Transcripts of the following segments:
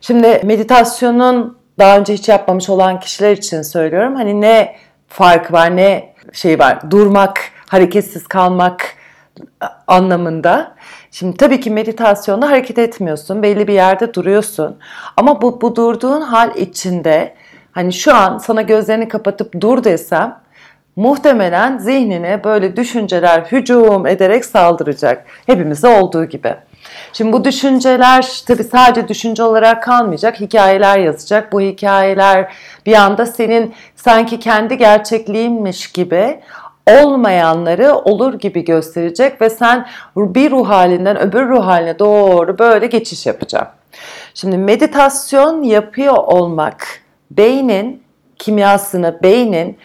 Şimdi meditasyonun daha önce hiç yapmamış olan kişiler için söylüyorum. Hani ne farkı var, ne şey var? Durmak, hareketsiz kalmak anlamında. Şimdi tabii ki meditasyonda hareket etmiyorsun, belli bir yerde duruyorsun. Ama bu, bu durduğun hal içinde hani şu an sana gözlerini kapatıp dur desem muhtemelen zihnine böyle düşünceler hücum ederek saldıracak. Hepimizde olduğu gibi. Şimdi bu düşünceler tabii sadece düşünce olarak kalmayacak. Hikayeler yazacak. Bu hikayeler bir anda senin sanki kendi gerçekliğinmiş gibi olmayanları olur gibi gösterecek ve sen bir ruh halinden öbür ruh haline doğru böyle geçiş yapacak. Şimdi meditasyon yapıyor olmak beynin kimyasını, beynin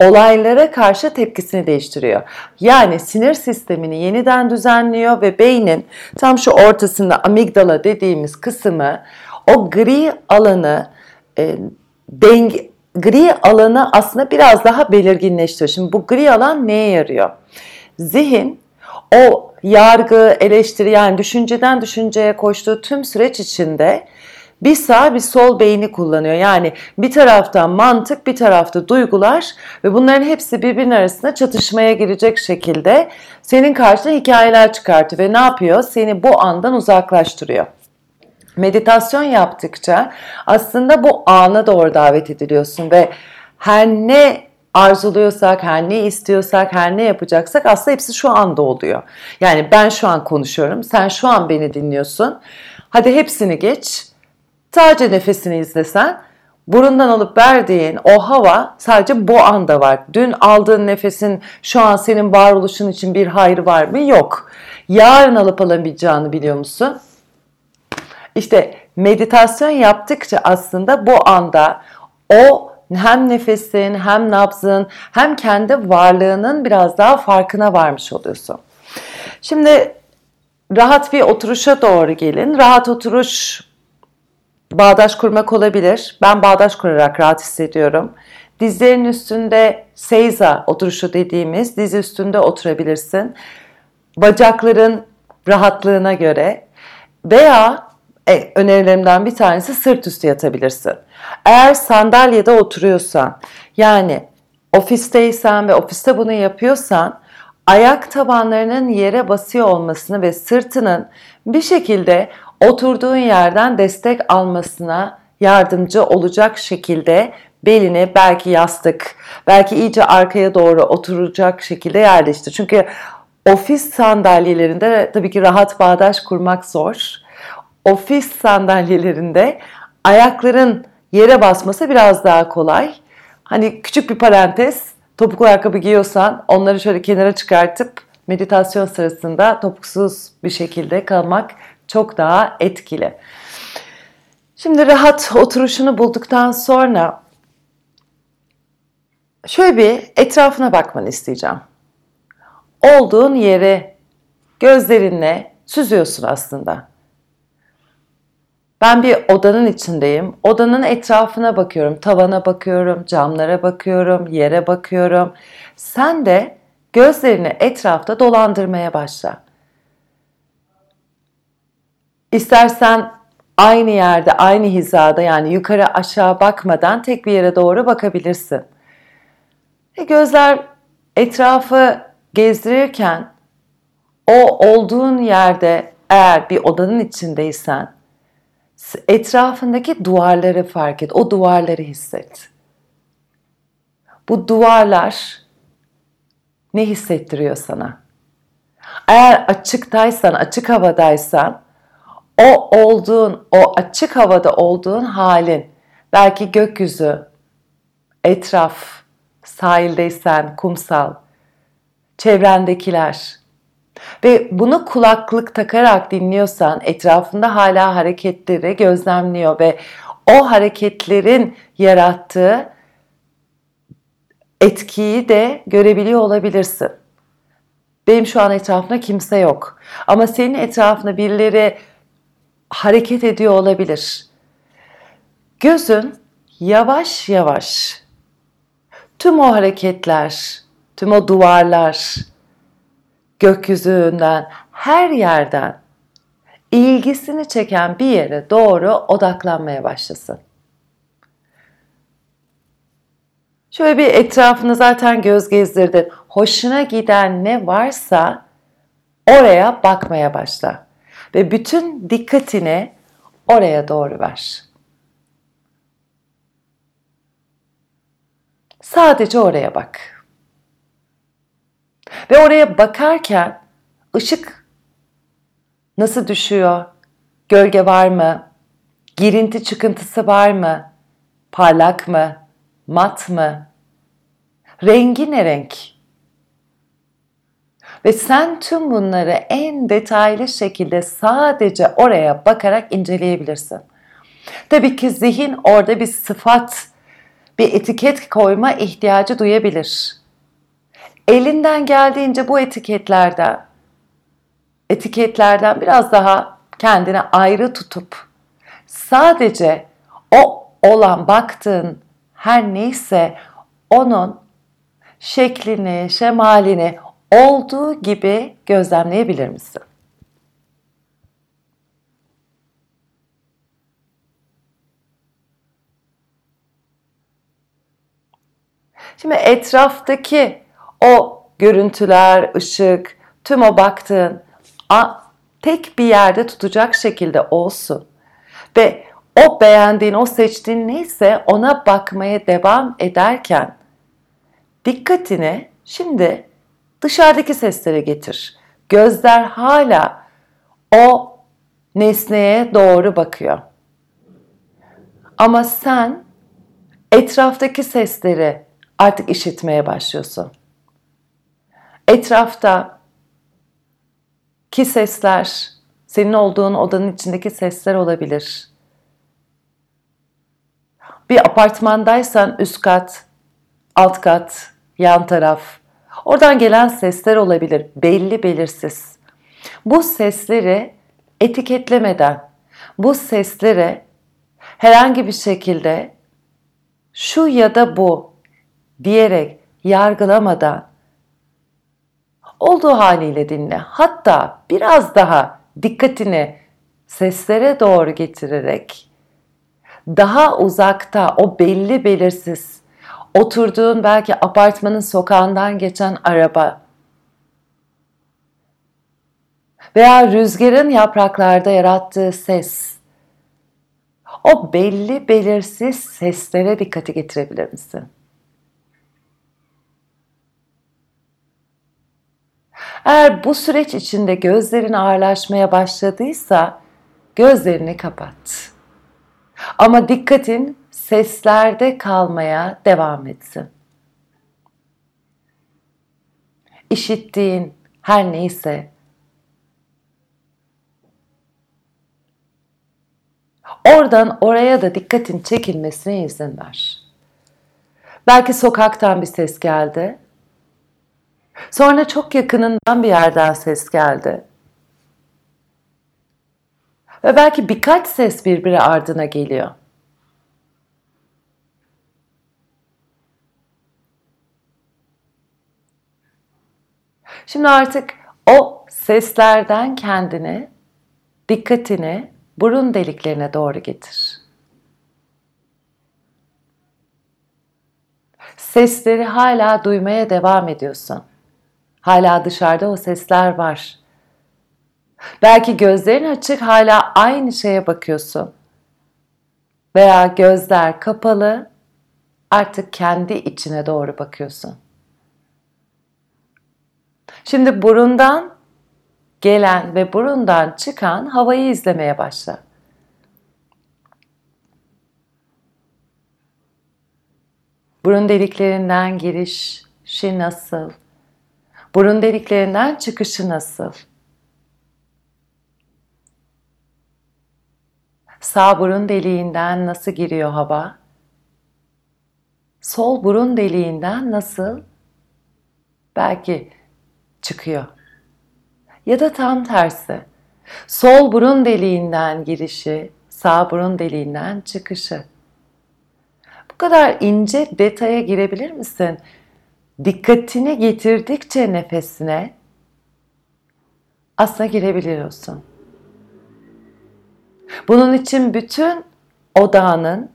olaylara karşı tepkisini değiştiriyor. Yani sinir sistemini yeniden düzenliyor ve beynin tam şu ortasında amigdala dediğimiz kısmı o gri alanı e, denge, gri alanı aslında biraz daha belirginleştiriyor. Şimdi bu gri alan neye yarıyor? Zihin o yargı, eleştiri yani düşünceden düşünceye koştuğu tüm süreç içinde bir sağ bir sol beyni kullanıyor. Yani bir taraftan mantık bir tarafta duygular ve bunların hepsi birbirinin arasında çatışmaya girecek şekilde senin karşına hikayeler çıkartıyor ve ne yapıyor? Seni bu andan uzaklaştırıyor. Meditasyon yaptıkça aslında bu ana doğru davet ediliyorsun ve her ne arzuluyorsak, her ne istiyorsak, her ne yapacaksak aslında hepsi şu anda oluyor. Yani ben şu an konuşuyorum, sen şu an beni dinliyorsun. Hadi hepsini geç. Sadece nefesini izlesen burundan alıp verdiğin o hava sadece bu anda var. Dün aldığın nefesin şu an senin varoluşun için bir hayrı var mı? Yok. Yarın alıp alamayacağını biliyor musun? İşte meditasyon yaptıkça aslında bu anda o hem nefesin hem nabzın hem kendi varlığının biraz daha farkına varmış oluyorsun. Şimdi rahat bir oturuşa doğru gelin. Rahat oturuş bağdaş kurmak olabilir. Ben bağdaş kurarak rahat hissediyorum. Dizlerin üstünde seiza oturuşu dediğimiz diz üstünde oturabilirsin. Bacakların rahatlığına göre veya e, önerilerimden bir tanesi sırt üstü yatabilirsin. Eğer sandalyede oturuyorsan yani ofisteysen ve ofiste bunu yapıyorsan ayak tabanlarının yere basıyor olmasını ve sırtının bir şekilde oturduğun yerden destek almasına yardımcı olacak şekilde belini belki yastık, belki iyice arkaya doğru oturacak şekilde yerleştir. Çünkü ofis sandalyelerinde tabii ki rahat bağdaş kurmak zor. Ofis sandalyelerinde ayakların yere basması biraz daha kolay. Hani küçük bir parantez, topuklu ayakkabı giyiyorsan onları şöyle kenara çıkartıp meditasyon sırasında topuksuz bir şekilde kalmak çok daha etkili. Şimdi rahat oturuşunu bulduktan sonra şöyle bir etrafına bakmanı isteyeceğim. Olduğun yeri gözlerinle süzüyorsun aslında. Ben bir odanın içindeyim. Odanın etrafına bakıyorum, tavana bakıyorum, camlara bakıyorum, yere bakıyorum. Sen de gözlerini etrafta dolandırmaya başla. İstersen aynı yerde, aynı hizada yani yukarı aşağı bakmadan tek bir yere doğru bakabilirsin. Ve gözler etrafı gezdirirken o olduğun yerde eğer bir odanın içindeysen etrafındaki duvarları fark et. O duvarları hisset. Bu duvarlar ne hissettiriyor sana? Eğer açıktaysan, açık havadaysan o olduğun, o açık havada olduğun halin, belki gökyüzü, etraf, sahildeysen, kumsal, çevrendekiler ve bunu kulaklık takarak dinliyorsan etrafında hala hareketleri gözlemliyor ve o hareketlerin yarattığı etkiyi de görebiliyor olabilirsin. Benim şu an etrafımda kimse yok. Ama senin etrafında birileri hareket ediyor olabilir. Gözün yavaş yavaş tüm o hareketler, tüm o duvarlar, gökyüzünden, her yerden ilgisini çeken bir yere doğru odaklanmaya başlasın. Şöyle bir etrafını zaten göz gezdirdin. Hoşuna giden ne varsa oraya bakmaya başla. Ve bütün dikkatini oraya doğru ver. Sadece oraya bak. Ve oraya bakarken ışık nasıl düşüyor? Gölge var mı? Girinti çıkıntısı var mı? Parlak mı? Mat mı? Rengi ne renk? Ve sen tüm bunları en detaylı şekilde sadece oraya bakarak inceleyebilirsin. Tabii ki zihin orada bir sıfat, bir etiket koyma ihtiyacı duyabilir. Elinden geldiğince bu etiketlerden etiketlerden biraz daha kendine ayrı tutup sadece o olan baktığın her neyse onun şeklini, şemalini olduğu gibi gözlemleyebilir misin? Şimdi etraftaki o görüntüler, ışık, tüm o baktığın tek bir yerde tutacak şekilde olsun. Ve o beğendiğin, o seçtiğin neyse ona bakmaya devam ederken dikkatini şimdi dışarıdaki seslere getir. Gözler hala o nesneye doğru bakıyor. Ama sen etraftaki sesleri artık işitmeye başlıyorsun. Etrafta ki sesler senin olduğun odanın içindeki sesler olabilir. Bir apartmandaysan üst kat, alt kat, yan taraf. Oradan gelen sesler olabilir, belli belirsiz. Bu sesleri etiketlemeden, bu sesleri herhangi bir şekilde şu ya da bu diyerek yargılamadan olduğu haliyle dinle. Hatta biraz daha dikkatini seslere doğru getirerek daha uzakta o belli belirsiz oturduğun belki apartmanın sokağından geçen araba veya rüzgarın yapraklarda yarattığı ses o belli belirsiz seslere dikkati getirebilir misin? Eğer bu süreç içinde gözlerin ağırlaşmaya başladıysa gözlerini kapat. Ama dikkatin seslerde kalmaya devam etsin. İşittiğin her neyse oradan oraya da dikkatin çekilmesine izin ver. Belki sokaktan bir ses geldi Sonra çok yakınından bir yerden ses geldi. Ve belki birkaç ses birbiri ardına geliyor. Şimdi artık o seslerden kendini, dikkatini burun deliklerine doğru getir. Sesleri hala duymaya devam ediyorsun. Hala dışarıda o sesler var. Belki gözlerin açık hala aynı şeye bakıyorsun. Veya gözler kapalı artık kendi içine doğru bakıyorsun. Şimdi burundan gelen ve burundan çıkan havayı izlemeye başla. Burun deliklerinden girişi nasıl? Burun deliklerinden çıkışı nasıl? Sağ burun deliğinden nasıl giriyor hava? Sol burun deliğinden nasıl belki çıkıyor? Ya da tam tersi. Sol burun deliğinden girişi, sağ burun deliğinden çıkışı. Bu kadar ince detaya girebilir misin? dikkatini getirdikçe nefesine aslında girebiliyorsun. Bunun için bütün odağının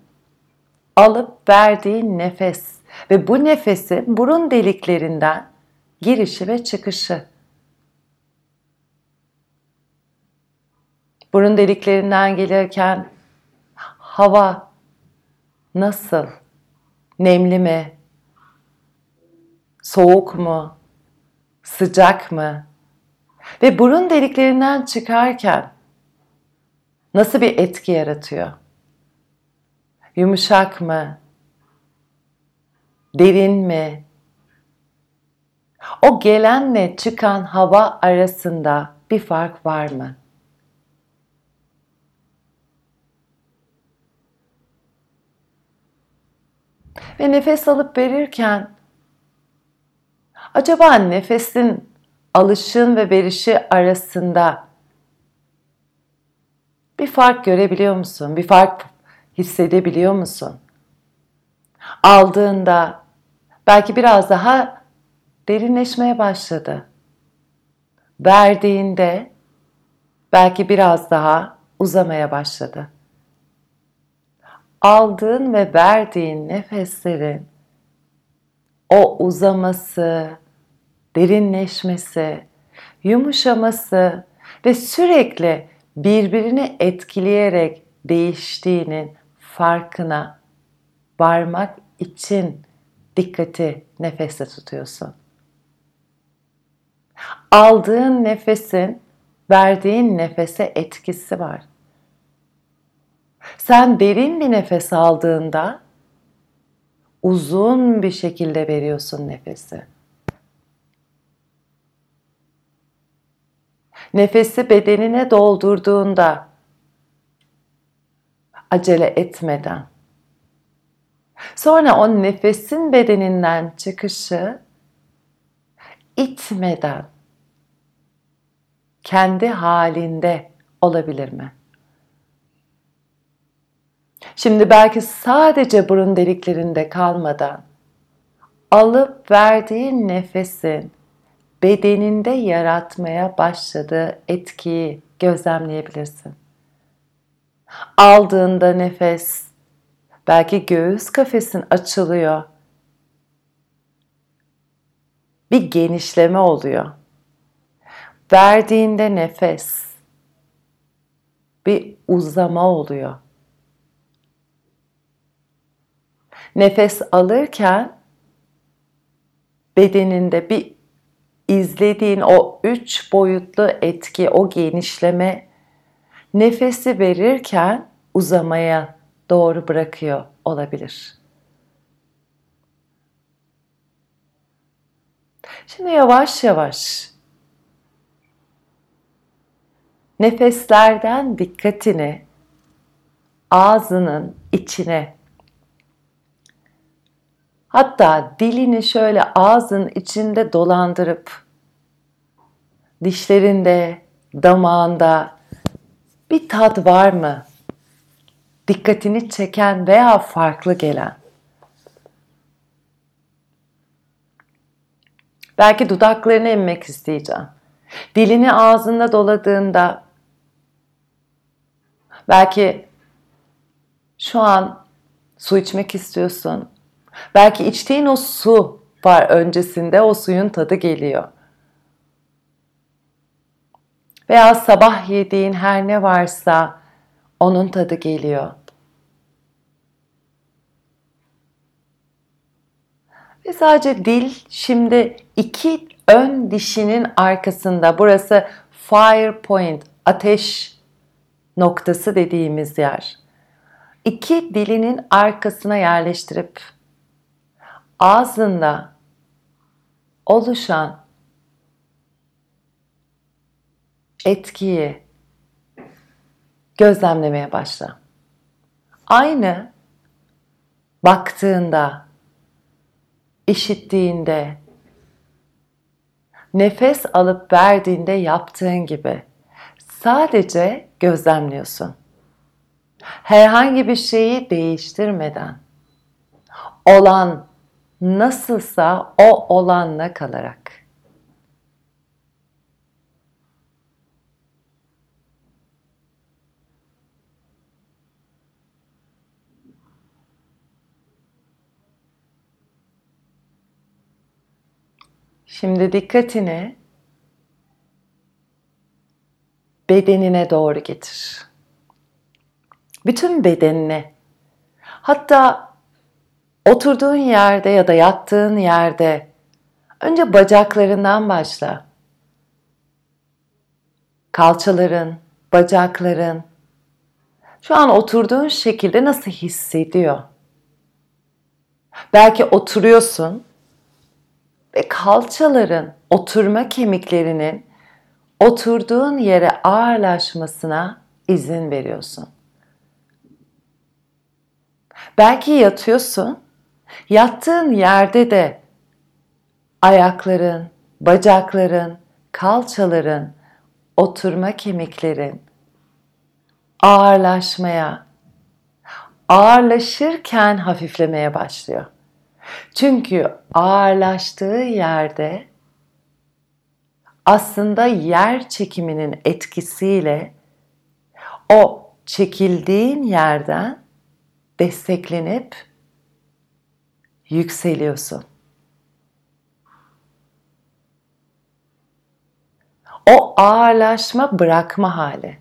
alıp verdiği nefes ve bu nefesin burun deliklerinden girişi ve çıkışı. Burun deliklerinden gelirken hava nasıl? Nemli mi? Soğuk mu? Sıcak mı? Ve burun deliklerinden çıkarken nasıl bir etki yaratıyor? Yumuşak mı? Derin mi? O gelenle çıkan hava arasında bir fark var mı? Ve nefes alıp verirken acaba nefesin alışın ve verişi arasında bir fark görebiliyor musun? Bir fark hissedebiliyor musun? Aldığında belki biraz daha derinleşmeye başladı. Verdiğinde belki biraz daha uzamaya başladı. Aldığın ve verdiğin nefeslerin o uzaması, derinleşmesi, yumuşaması ve sürekli birbirini etkileyerek değiştiğinin farkına varmak için dikkati nefeste tutuyorsun. Aldığın nefesin verdiğin nefese etkisi var. Sen derin bir nefes aldığında uzun bir şekilde veriyorsun nefesi. Nefesi bedenine doldurduğunda acele etmeden sonra o nefesin bedeninden çıkışı itmeden kendi halinde olabilir mi? Şimdi belki sadece burun deliklerinde kalmadan alıp verdiğin nefesin bedeninde yaratmaya başladığı etkiyi gözlemleyebilirsin. Aldığında nefes belki göğüs kafesin açılıyor. Bir genişleme oluyor. Verdiğinde nefes bir uzama oluyor. Nefes alırken bedeninde bir izlediğin o üç boyutlu etki, o genişleme nefesi verirken uzamaya doğru bırakıyor olabilir. Şimdi yavaş yavaş nefeslerden dikkatini ağzının içine Hatta dilini şöyle ağzın içinde dolandırıp dişlerinde, damağında bir tat var mı? Dikkatini çeken veya farklı gelen. Belki dudaklarını emmek isteyeceğim. Dilini ağzında doladığında belki şu an su içmek istiyorsun Belki içtiğin o su var öncesinde o suyun tadı geliyor. Veya sabah yediğin her ne varsa onun tadı geliyor. Ve sadece dil şimdi iki ön dişinin arkasında burası fire point, ateş noktası dediğimiz yer. İki dilinin arkasına yerleştirip ağzında oluşan etkiyi gözlemlemeye başla. Aynı baktığında, işittiğinde, nefes alıp verdiğinde yaptığın gibi sadece gözlemliyorsun. Herhangi bir şeyi değiştirmeden olan nasılsa o olanla kalarak. Şimdi dikkatini bedenine doğru getir. Bütün bedenine. Hatta oturduğun yerde ya da yattığın yerde önce bacaklarından başla. Kalçaların, bacakların şu an oturduğun şekilde nasıl hissediyor? Belki oturuyorsun ve kalçaların, oturma kemiklerinin oturduğun yere ağırlaşmasına izin veriyorsun. Belki yatıyorsun. Yattığın yerde de ayakların, bacakların, kalçaların, oturma kemiklerin ağırlaşmaya, ağırlaşırken hafiflemeye başlıyor. Çünkü ağırlaştığı yerde aslında yer çekiminin etkisiyle o çekildiğin yerden desteklenip yükseliyorsun. O ağırlaşma bırakma hali.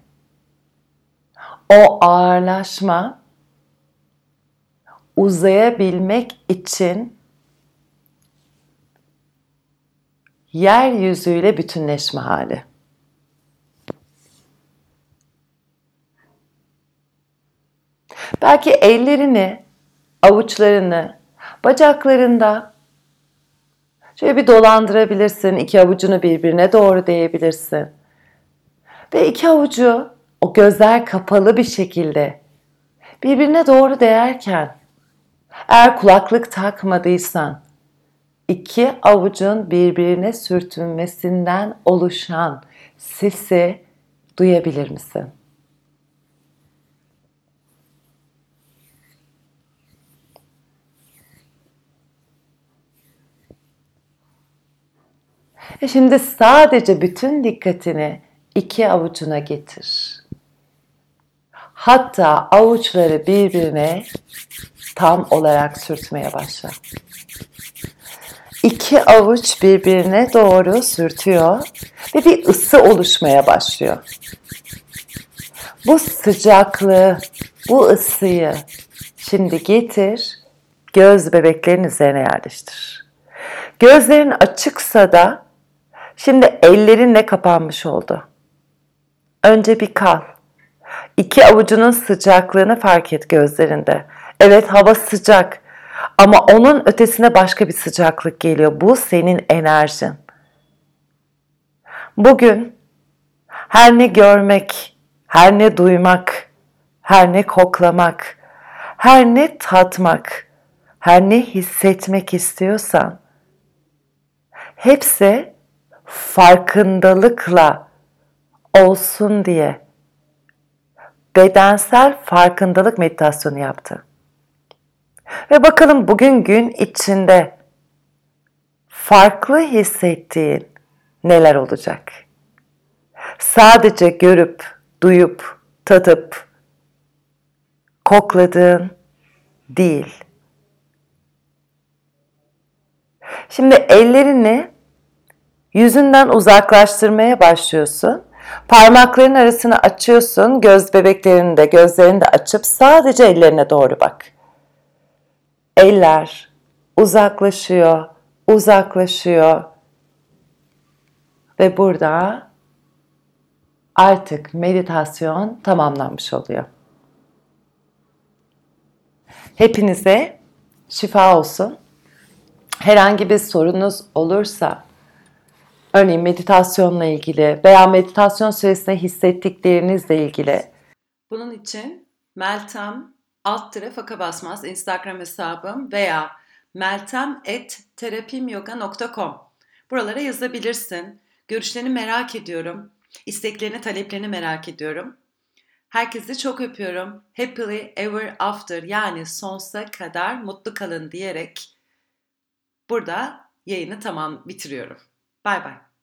O ağırlaşma uzayabilmek için yeryüzüyle bütünleşme hali. Belki ellerini, avuçlarını, bacaklarında şöyle bir dolandırabilirsin. İki avucunu birbirine doğru değebilirsin. Ve iki avucu o gözler kapalı bir şekilde birbirine doğru değerken eğer kulaklık takmadıysan iki avucun birbirine sürtünmesinden oluşan sesi duyabilir misin? E şimdi sadece bütün dikkatini iki avucuna getir. Hatta avuçları birbirine tam olarak sürtmeye başla. İki avuç birbirine doğru sürtüyor ve bir ısı oluşmaya başlıyor. Bu sıcaklığı, bu ısıyı şimdi getir, göz bebeklerin üzerine yerleştir. Gözlerin açıksa da şimdi ellerinle kapanmış oldu. Önce bir kal. İki avucunun sıcaklığını fark et gözlerinde. Evet hava sıcak ama onun ötesine başka bir sıcaklık geliyor. Bu senin enerjin. Bugün her ne görmek, her ne duymak, her ne koklamak, her ne tatmak, her ne hissetmek istiyorsan hepsi farkındalıkla olsun diye bedensel farkındalık meditasyonu yaptı. Ve bakalım bugün gün içinde farklı hissettiğin neler olacak? Sadece görüp, duyup, tadıp, kokladığın değil. Şimdi ellerini yüzünden uzaklaştırmaya başlıyorsun. Parmakların arasını açıyorsun. Göz bebeklerini de gözlerini de açıp sadece ellerine doğru bak. Eller uzaklaşıyor, uzaklaşıyor. Ve burada artık meditasyon tamamlanmış oluyor. Hepinize şifa olsun. Herhangi bir sorunuz olursa Örneğin meditasyonla ilgili veya meditasyon süresinde hissettiklerinizle ilgili. Bunun için Meltem alt tire faka basmaz Instagram hesabım veya meltem.terapimyoga.com Buralara yazabilirsin. Görüşlerini merak ediyorum. İsteklerini, taleplerini merak ediyorum. Herkesi çok öpüyorum. Happily ever after yani sonsuza kadar mutlu kalın diyerek burada yayını tamam bitiriyorum. Bye bye.